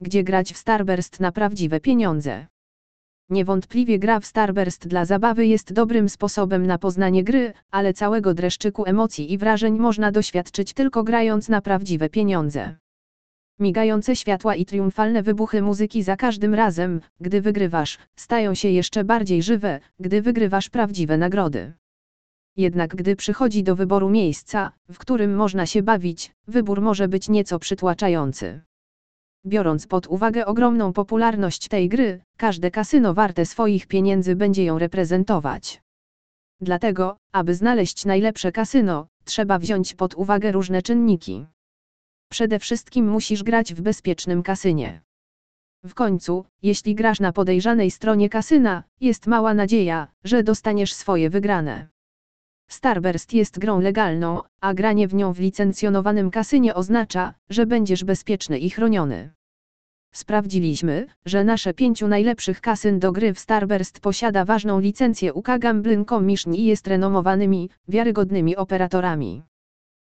gdzie grać w Starburst na prawdziwe pieniądze. Niewątpliwie gra w Starburst dla zabawy jest dobrym sposobem na poznanie gry, ale całego dreszczyku emocji i wrażeń można doświadczyć tylko grając na prawdziwe pieniądze. Migające światła i triumfalne wybuchy muzyki za każdym razem, gdy wygrywasz, stają się jeszcze bardziej żywe, gdy wygrywasz prawdziwe nagrody. Jednak gdy przychodzi do wyboru miejsca, w którym można się bawić, wybór może być nieco przytłaczający. Biorąc pod uwagę ogromną popularność tej gry, każde kasyno warte swoich pieniędzy będzie ją reprezentować. Dlatego, aby znaleźć najlepsze kasyno, trzeba wziąć pod uwagę różne czynniki. Przede wszystkim musisz grać w bezpiecznym kasynie. W końcu, jeśli grasz na podejrzanej stronie kasyna, jest mała nadzieja, że dostaniesz swoje wygrane. Starburst jest grą legalną, a granie w nią w licencjonowanym kasynie oznacza, że będziesz bezpieczny i chroniony. Sprawdziliśmy, że nasze pięciu najlepszych kasyn do gry w Starburst posiada ważną licencję UK Gambling Commission i jest renomowanymi, wiarygodnymi operatorami.